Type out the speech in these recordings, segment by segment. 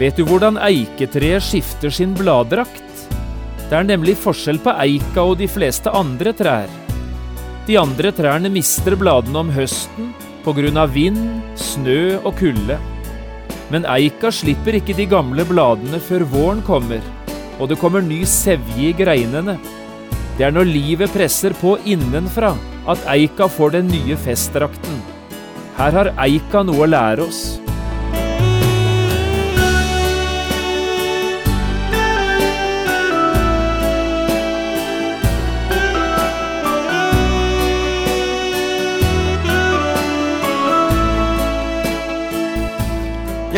Vet du hvordan eiketreet skifter sin bladdrakt? Det er nemlig forskjell på eika og de fleste andre trær. De andre trærne mister bladene om høsten av vind, snø og kulde. Men eika slipper ikke de gamle bladene før våren kommer, og det kommer ny sevje i greinene. Det er når livet presser på innenfra at eika får den nye festdrakten. Her har eika noe å lære oss.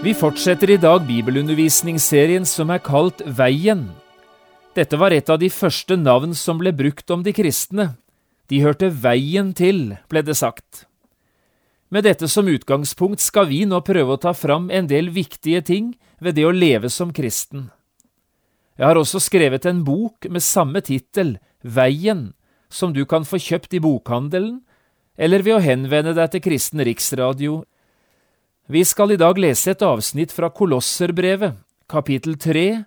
Vi fortsetter i dag bibelundervisningsserien som er kalt Veien. Dette var et av de første navn som ble brukt om de kristne. De hørte veien til, ble det sagt. Med dette som utgangspunkt skal vi nå prøve å ta fram en del viktige ting ved det å leve som kristen. Jeg har også skrevet en bok med samme tittel, Veien, som du kan få kjøpt i bokhandelen, eller ved å henvende deg til Kristen Riksradio vi skal i dag lese et avsnitt fra Kolosserbrevet, kapittel 3,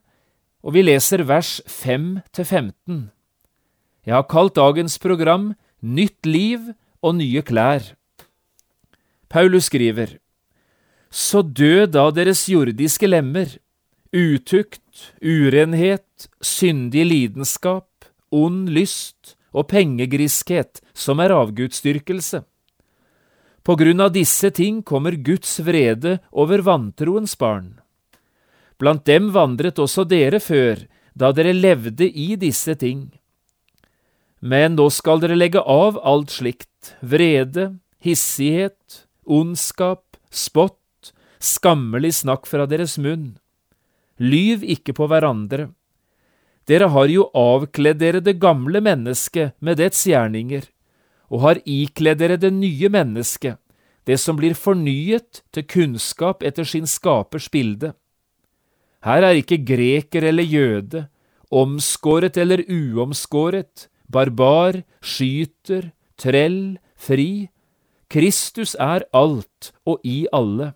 og vi leser vers 5 til 15. Jeg har kalt dagens program Nytt liv og nye klær. Paulus skriver, Så død da deres jordiske lemmer, utukt, urenhet, syndig lidenskap, ond lyst og pengegriskhet, som er avgudsdyrkelse på grunn av disse ting kommer Guds vrede over vantroens barn. Blant dem vandret også dere før, da dere levde i disse ting. Men nå skal dere legge av alt slikt, vrede, hissighet, ondskap, spott, skammelig snakk fra deres munn. Lyv ikke på hverandre. Dere har jo avkledd dere det gamle mennesket med dets gjerninger og har ikledd dere det nye mennesket, det som blir fornyet til kunnskap etter sin skapers bilde. Her er ikke greker eller jøde, omskåret eller uomskåret, barbar, skyter, trell, fri. Kristus er alt og i alle.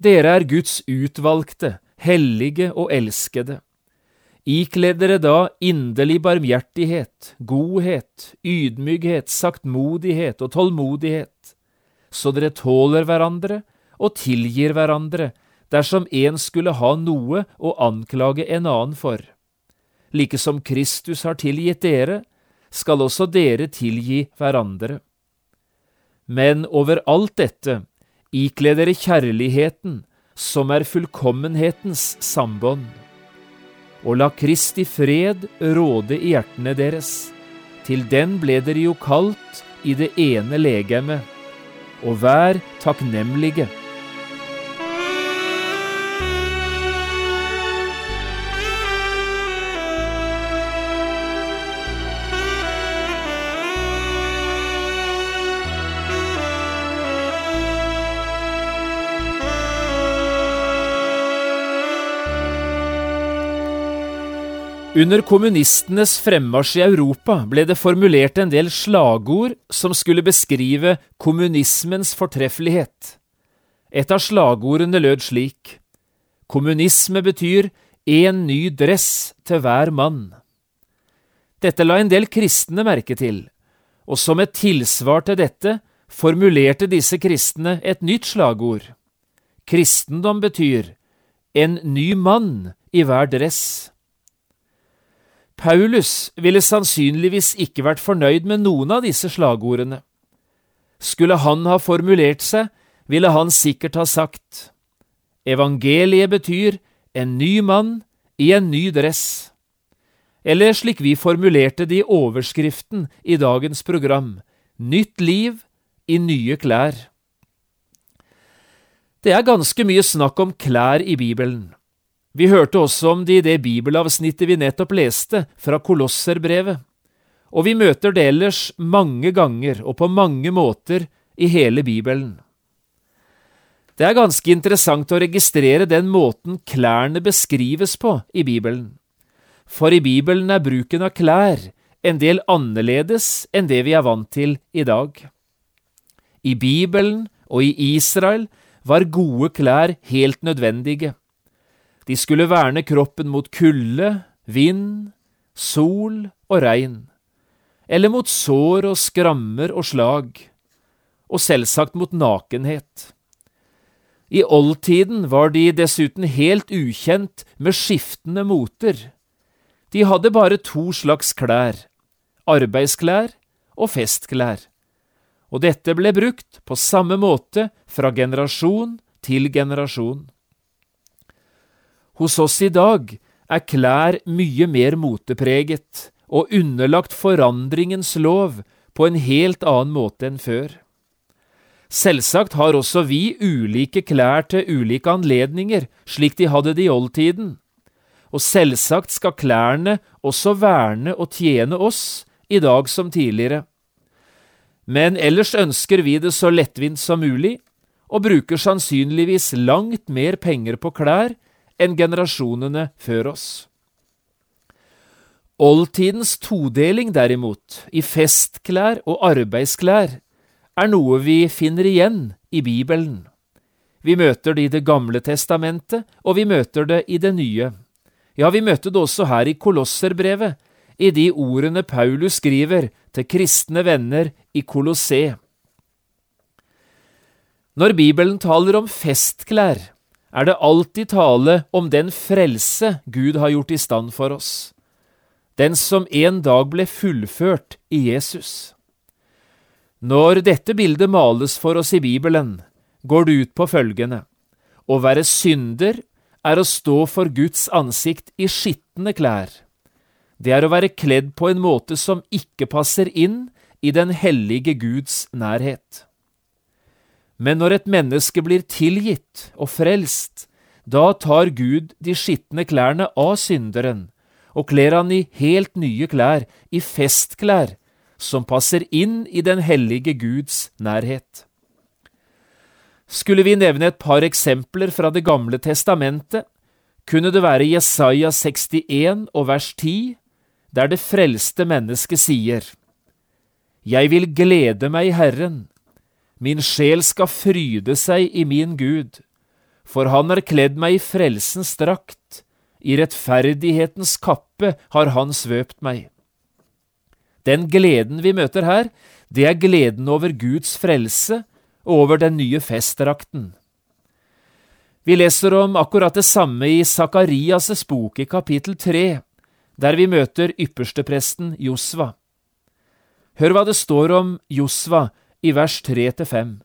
Dere er Guds utvalgte, hellige og elskede. Ikle dere da inderlig barmhjertighet, godhet, ydmykhet, saktmodighet og tålmodighet, så dere tåler hverandre og tilgir hverandre dersom en skulle ha noe å anklage en annen for. Like som Kristus har tilgitt dere, skal også dere tilgi hverandre. Men over alt dette, ikle dere kjærligheten, som er fullkommenhetens sambånd og la Kristi fred råde i hjertene deres. Til den ble dere jo kalt i det ene legemet, og vær takknemlige. Under kommunistenes fremmarsj i Europa ble det formulert en del slagord som skulle beskrive kommunismens fortreffelighet. Et av slagordene lød slik Kommunisme betyr én ny dress til hver mann. Dette la en del kristne merke til, og som et tilsvar til dette formulerte disse kristne et nytt slagord. Kristendom betyr en ny mann i hver dress. Paulus ville sannsynligvis ikke vært fornøyd med noen av disse slagordene. Skulle han ha formulert seg, ville han sikkert ha sagt Evangeliet betyr en ny mann i en ny dress. Eller slik vi formulerte det i overskriften i dagens program, Nytt liv i nye klær. Det er ganske mye snakk om klær i Bibelen. Vi hørte også om det i det bibelavsnittet vi nettopp leste, fra Kolosserbrevet, og vi møter det ellers mange ganger og på mange måter i hele Bibelen. Det er ganske interessant å registrere den måten klærne beskrives på i Bibelen. For i Bibelen er bruken av klær en del annerledes enn det vi er vant til i dag. I Bibelen og i Israel var gode klær helt nødvendige. De skulle verne kroppen mot kulde, vind, sol og regn, eller mot sår og skrammer og slag, og selvsagt mot nakenhet. I oldtiden var de dessuten helt ukjent med skiftende moter. De hadde bare to slags klær, arbeidsklær og festklær, og dette ble brukt på samme måte fra generasjon til generasjon. Hos oss i dag er klær mye mer motepreget og underlagt forandringens lov på en helt annen måte enn før. Selvsagt har også vi ulike klær til ulike anledninger, slik de hadde det i oldtiden, og selvsagt skal klærne også verne og tjene oss i dag som tidligere. Men ellers ønsker vi det så lettvint som mulig, og bruker sannsynligvis langt mer penger på klær enn generasjonene før oss. Oldtidens todeling, derimot, i festklær og arbeidsklær, er noe vi finner igjen i Bibelen. Vi møter det i Det gamle testamentet, og vi møter det i Det nye. Ja, vi møter det også her i Kolosserbrevet, i de ordene Paulus skriver til kristne venner i Kolossé. Når Bibelen taler om festklær, er det alltid tale om den frelse Gud har gjort i stand for oss, den som en dag ble fullført i Jesus. Når dette bildet males for oss i Bibelen, går det ut på følgende. Å være synder er å stå for Guds ansikt i skitne klær. Det er å være kledd på en måte som ikke passer inn i den hellige Guds nærhet. Men når et menneske blir tilgitt og frelst, da tar Gud de skitne klærne av synderen og kler han i helt nye klær, i festklær, som passer inn i den hellige Guds nærhet. Skulle vi nevne et par eksempler fra Det gamle testamentet, kunne det være Jesaja 61 og vers 10, der det frelste mennesket sier, Jeg vil glede meg i Herren, Min sjel skal fryde seg i min Gud, for han har kledd meg i frelsens drakt, i rettferdighetens kappe har han svøpt meg. Den gleden vi møter her, det er gleden over Guds frelse og over den nye festdrakten. Vi leser om akkurat det samme i Sakarias' bok i kapittel tre, der vi møter ypperstepresten Josva. Hør hva det står om Josva i vers 3–5.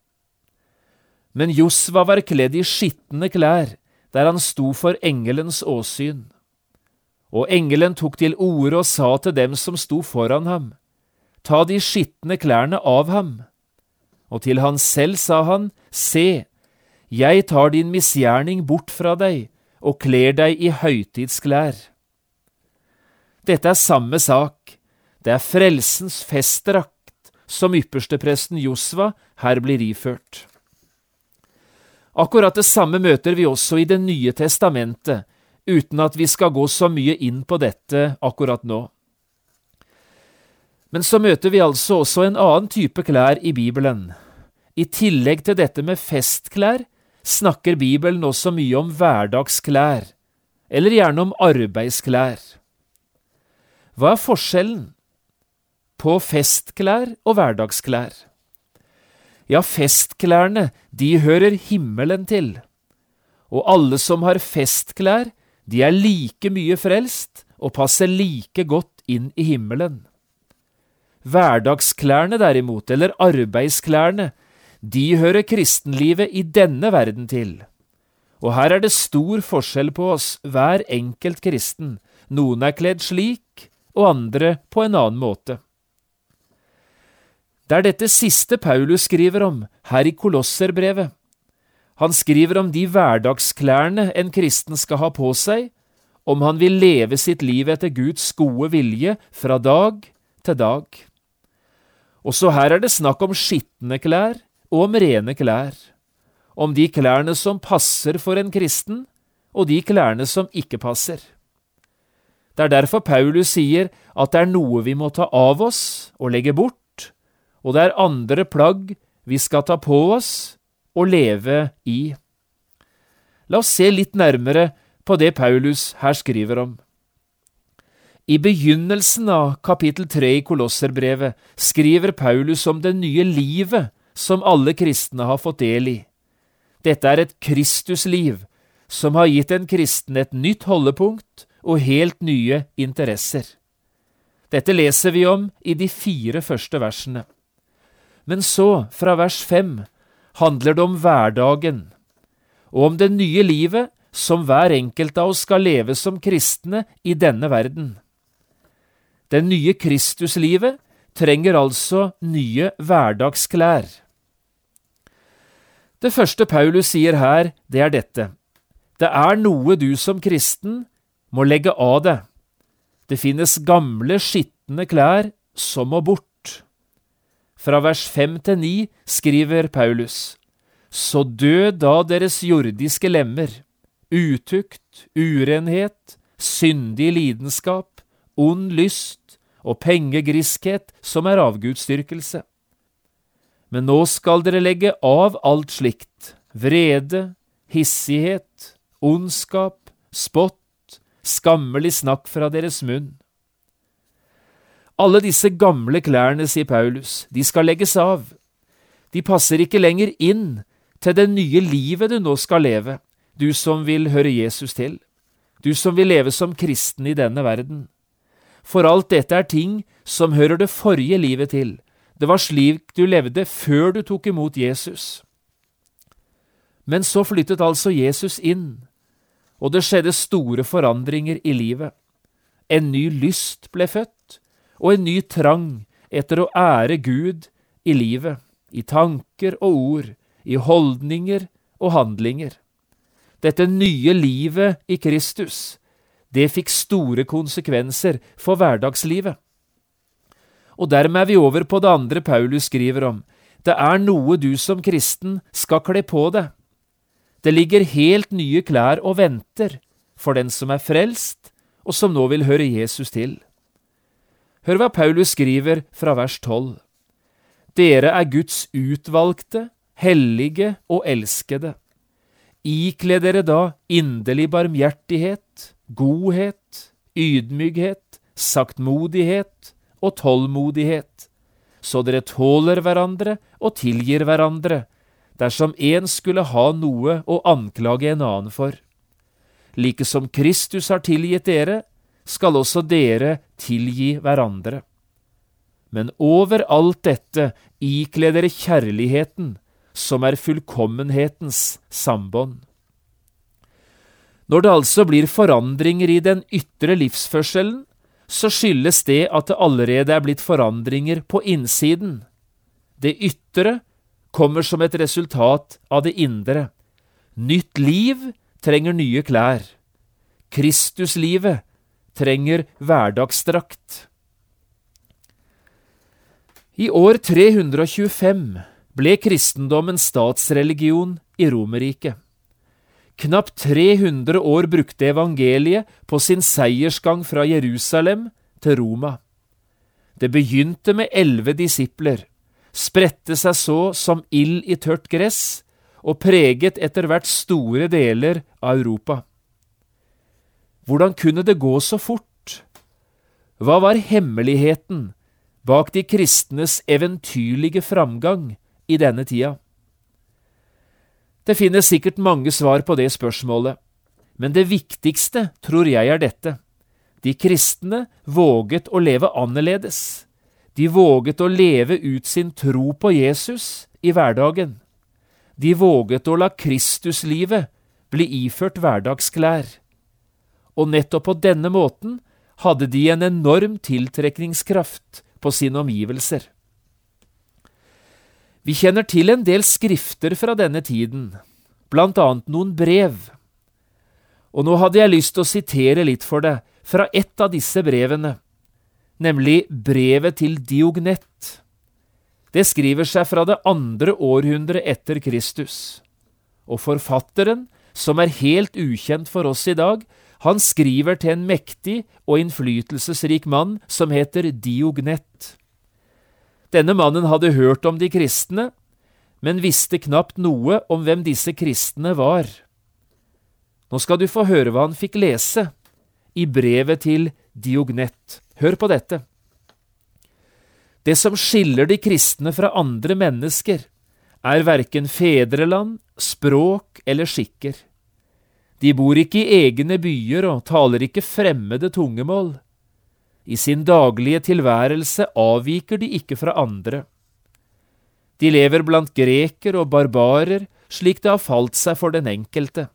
Men Josva var kledd i skitne klær, der han sto for engelens åsyn. Og engelen tok til orde og sa til dem som sto foran ham, Ta de skitne klærne av ham. Og til han selv sa han, Se, jeg tar din misgjerning bort fra deg og kler deg i høytidsklær. Dette er samme sak, det er frelsens festdrakt som ypperstepresten Josva her blir iført. Akkurat det samme møter vi også i Det nye testamentet, uten at vi skal gå så mye inn på dette akkurat nå. Men så møter vi altså også en annen type klær i Bibelen. I tillegg til dette med festklær snakker Bibelen også mye om hverdagsklær, eller gjerne om arbeidsklær. Hva er forskjellen? På festklær og hverdagsklær. Ja, festklærne, de hører himmelen til, og alle som har festklær, de er like mye frelst og passer like godt inn i himmelen. Hverdagsklærne derimot, eller arbeidsklærne, de hører kristenlivet i denne verden til. Og her er det stor forskjell på oss, hver enkelt kristen. Noen er kledd slik, og andre på en annen måte. Det er dette siste Paulus skriver om her i Kolosserbrevet. Han skriver om de hverdagsklærne en kristen skal ha på seg, om han vil leve sitt liv etter Guds gode vilje fra dag til dag. Også her er det snakk om skitne klær og om rene klær, om de klærne som passer for en kristen, og de klærne som ikke passer. Det er derfor Paulus sier at det er noe vi må ta av oss og legge bort, og det er andre plagg vi skal ta på oss og leve i. La oss se litt nærmere på det Paulus her skriver om. I begynnelsen av kapittel tre i Kolosserbrevet skriver Paulus om det nye livet som alle kristne har fått del i. Dette er et Kristusliv som har gitt en kristen et nytt holdepunkt og helt nye interesser. Dette leser vi om i de fire første versene. Men så, fra vers fem, handler det om hverdagen, og om det nye livet som hver enkelt av oss skal leve som kristne i denne verden. Det nye Kristuslivet trenger altså nye hverdagsklær. Det første Paulus sier her, det er dette. Det er noe du som kristen må legge av deg. Det finnes gamle, skitne klær som må bort. Fra vers fem til ni skriver Paulus, Så død da deres jordiske lemmer, utukt, urenhet, syndig lidenskap, ond lyst og pengegriskhet som er avgudsdyrkelse. Men nå skal dere legge av alt slikt, vrede, hissighet, ondskap, spott, skammelig snakk fra deres munn. Alle disse gamle klærne, sier Paulus, de skal legges av. De passer ikke lenger inn til det nye livet du nå skal leve du som vil høre Jesus til, du som vil leve som kristen i denne verden. For alt dette er ting som hører det forrige livet til, det var slik du levde før du tok imot Jesus. Men så flyttet altså Jesus inn, og det skjedde store forandringer i livet. En ny lyst ble født, og en ny trang etter å ære Gud i livet, i tanker og ord, i holdninger og handlinger. Dette nye livet i Kristus, det fikk store konsekvenser for hverdagslivet. Og dermed er vi over på det andre Paulus skriver om. Det er noe du som kristen skal kle på deg. Det ligger helt nye klær og venter for den som er frelst, og som nå vil høre Jesus til. Hør hva Paulus skriver fra vers 12. Dere er Guds utvalgte, hellige og elskede. Ikle dere da inderlig barmhjertighet, godhet, ydmykhet, saktmodighet og tålmodighet, så dere tåler hverandre og tilgir hverandre, dersom en skulle ha noe å anklage en annen for. Like som Kristus har tilgitt dere, skal også dere tilgi hverandre. Men over alt dette ikle dere kjærligheten, som er fullkommenhetens sambånd. Når det altså blir forandringer i den ytre livsførselen, så skyldes det at det allerede er blitt forandringer på innsiden. Det ytre kommer som et resultat av det indre. Nytt liv trenger nye klær. Kristuslivet trenger hverdagsdrakt. I år 325 ble kristendommen statsreligion i Romerriket. Knapt 300 år brukte evangeliet på sin seiersgang fra Jerusalem til Roma. Det begynte med elleve disipler, spredte seg så som ild i tørt gress, og preget etter hvert store deler av Europa. Hvordan kunne det gå så fort? Hva var hemmeligheten bak de kristnes eventyrlige framgang i denne tida? Det finnes sikkert mange svar på det spørsmålet, men det viktigste tror jeg er dette. De kristne våget å leve annerledes. De våget å leve ut sin tro på Jesus i hverdagen. De våget å la Kristuslivet bli iført hverdagsklær. Og nettopp på denne måten hadde de en enorm tiltrekningskraft på sine omgivelser. Vi kjenner til en del skrifter fra denne tiden, blant annet noen brev. Og nå hadde jeg lyst til å sitere litt for deg fra ett av disse brevene, nemlig brevet til Diognett. Det skriver seg fra det andre århundret etter Kristus. Og forfatteren, som er helt ukjent for oss i dag, han skriver til en mektig og innflytelsesrik mann som heter Diognett. Denne mannen hadde hørt om de kristne, men visste knapt noe om hvem disse kristne var. Nå skal du få høre hva han fikk lese i brevet til Diognett. Hør på dette. Det som skiller de kristne fra andre mennesker, er verken fedreland, språk eller skikker. De bor ikke i egne byer og taler ikke fremmede tungemål. I sin daglige tilværelse avviker de ikke fra andre. De lever blant greker og barbarer slik det har falt seg for den enkelte.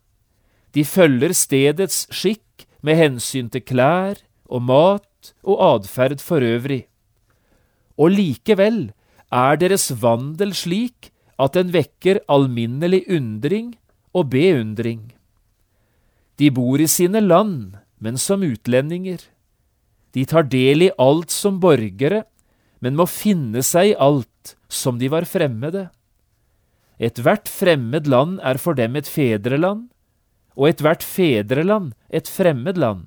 De følger stedets skikk med hensyn til klær og mat og atferd for øvrig. Og likevel er deres vandel slik at den vekker alminnelig undring og beundring. De bor i sine land, men som utlendinger. De tar del i alt som borgere, men må finne seg i alt som de var fremmede. Ethvert fremmed land er for dem et fedreland, og ethvert fedreland et fremmed land.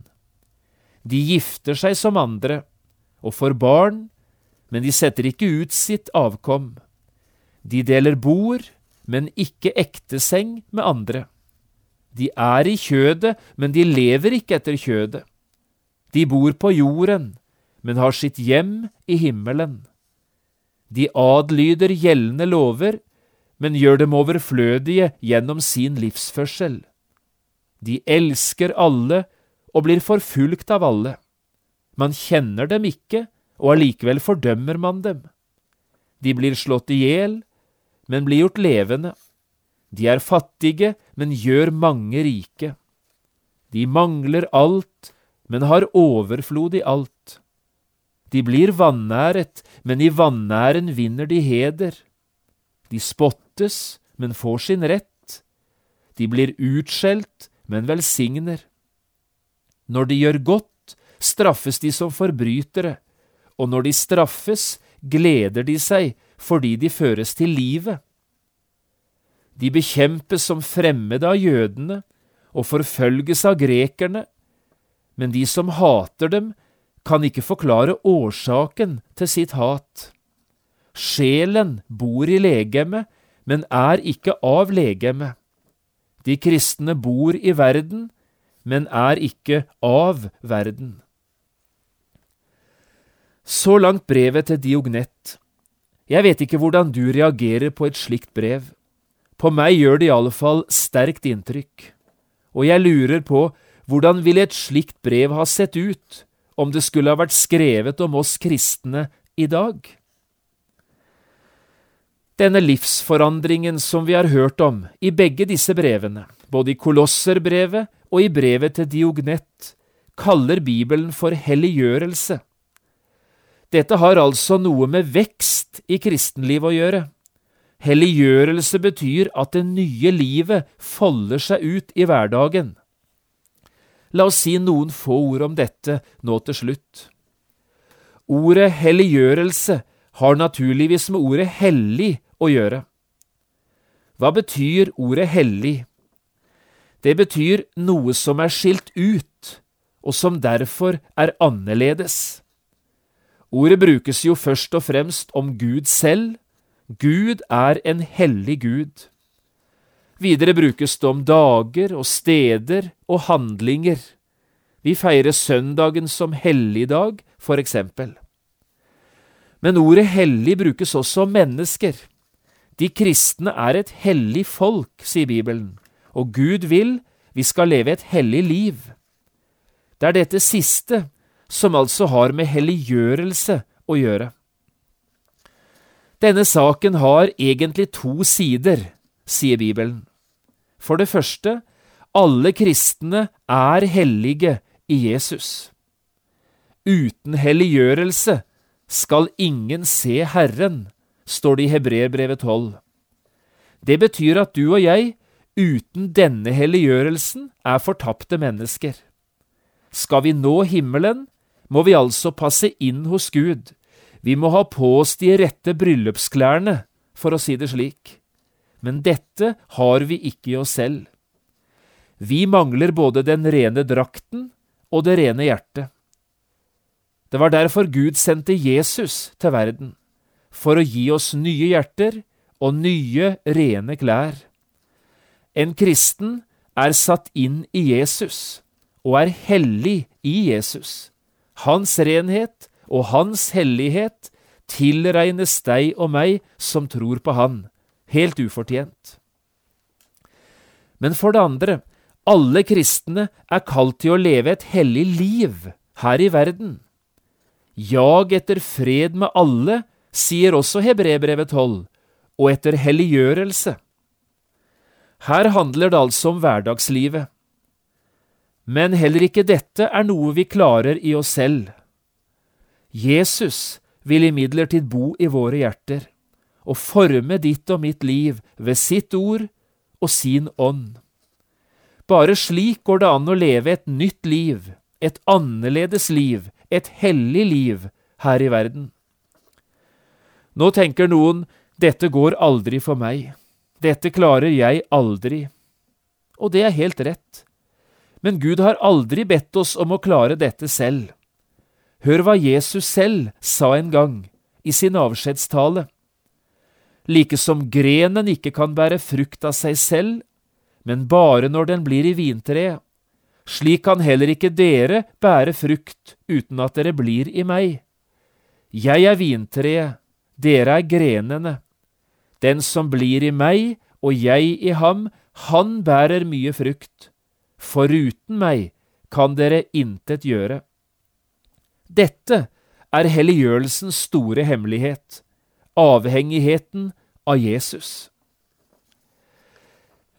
De gifter seg som andre, og får barn, men de setter ikke ut sitt avkom. De deler bord, men ikke ekteseng med andre. De er i kjødet, men de lever ikke etter kjødet. De bor på jorden, men har sitt hjem i himmelen. De adlyder gjeldende lover, men gjør dem overflødige gjennom sin livsførsel. De elsker alle og blir forfulgt av alle. Man kjenner dem ikke, og allikevel fordømmer man dem. De blir slått i hjel, men blir gjort levende. De er fattige, men gjør mange rike. De mangler alt, men har overflod i alt. De blir vannæret, men i vannæren vinner de heder. De spottes, men får sin rett. De blir utskjelt, men velsigner. Når de gjør godt, straffes de som forbrytere, og når de straffes, gleder de seg fordi de føres til livet. De bekjempes som fremmede av jødene og forfølges av grekerne, men de som hater dem, kan ikke forklare årsaken til sitt hat. Sjelen bor i legemet, men er ikke av legemet. De kristne bor i verden, men er ikke av verden. Så langt brevet til Diognett. Jeg vet ikke hvordan du reagerer på et slikt brev. På meg gjør det i alle fall sterkt inntrykk, og jeg lurer på hvordan ville et slikt brev ha sett ut om det skulle ha vært skrevet om oss kristne i dag? Denne livsforandringen som vi har hørt om i begge disse brevene, både i Kolosserbrevet og i brevet til Diognett, kaller Bibelen for helliggjørelse. Dette har altså noe med vekst i kristenlivet å gjøre. Helliggjørelse betyr at det nye livet folder seg ut i hverdagen. La oss si noen få ord om dette nå til slutt. Ordet helliggjørelse har naturligvis med ordet hellig å gjøre. Hva betyr ordet hellig? Det betyr noe som er skilt ut, og som derfor er annerledes. Ordet brukes jo først og fremst om Gud selv. Gud er en hellig Gud. Videre brukes det om dager og steder og handlinger. Vi feirer søndagen som helligdag, for eksempel. Men ordet hellig brukes også om mennesker. De kristne er et hellig folk, sier Bibelen, og Gud vil vi skal leve et hellig liv. Det er dette siste som altså har med helliggjørelse å gjøre. Denne saken har egentlig to sider, sier Bibelen. For det første, alle kristne er hellige i Jesus. Uten helliggjørelse skal ingen se Herren, står det i Hebreerbrevet 12. Det betyr at du og jeg, uten denne helliggjørelsen er fortapte mennesker. Skal vi nå himmelen, må vi altså passe inn hos Gud. Vi må ha på oss de rette bryllupsklærne, for å si det slik. Men dette har vi ikke i oss selv. Vi mangler både den rene drakten og det rene hjertet. Det var derfor Gud sendte Jesus til verden, for å gi oss nye hjerter og nye, rene klær. En kristen er satt inn i Jesus og er hellig i Jesus. Hans renhet og hans hellighet tilregnes deg og meg som tror på Han, helt ufortjent. Men for det andre, alle kristne er kalt til å leve et hellig liv her i verden. Jag etter fred med alle, sier også Hebrebrevet 12, og etter helliggjørelse. Her handler det altså om hverdagslivet. Men heller ikke dette er noe vi klarer i oss selv. Jesus vil imidlertid bo i våre hjerter og forme ditt og mitt liv ved sitt ord og sin ånd. Bare slik går det an å leve et nytt liv, et annerledes liv, et hellig liv her i verden. Nå tenker noen dette går aldri for meg, dette klarer jeg aldri. Og det er helt rett. Men Gud har aldri bedt oss om å klare dette selv. Hør hva Jesus selv sa en gang, i sin avskjedstale. Like som grenen ikke kan bære frukt av seg selv, men bare når den blir i vintreet. Slik kan heller ikke dere bære frukt uten at dere blir i meg. Jeg er vintreet, dere er grenene. Den som blir i meg og jeg i ham, han bærer mye frukt. Foruten meg kan dere intet gjøre. Dette er helliggjørelsens store hemmelighet, avhengigheten av Jesus.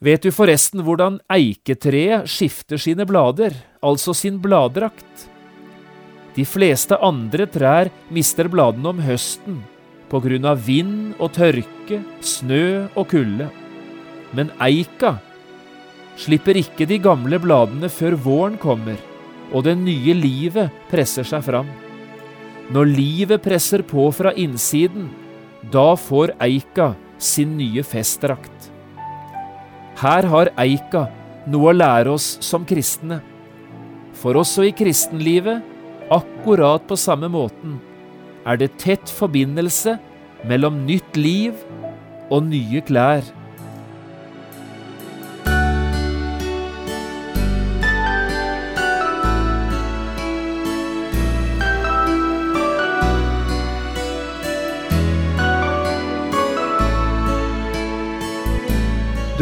Vet du forresten hvordan eiketreet skifter sine blader, altså sin bladdrakt? De fleste andre trær mister bladene om høsten, på grunn av vind og tørke, snø og kulde. Men eika slipper ikke de gamle bladene før våren kommer, og det nye livet presser seg fram. Når livet presser på fra innsiden, da får eika sin nye festdrakt. Her har Eika noe å lære oss som kristne. For også i kristenlivet, akkurat på samme måten, er det tett forbindelse mellom nytt liv og nye klær.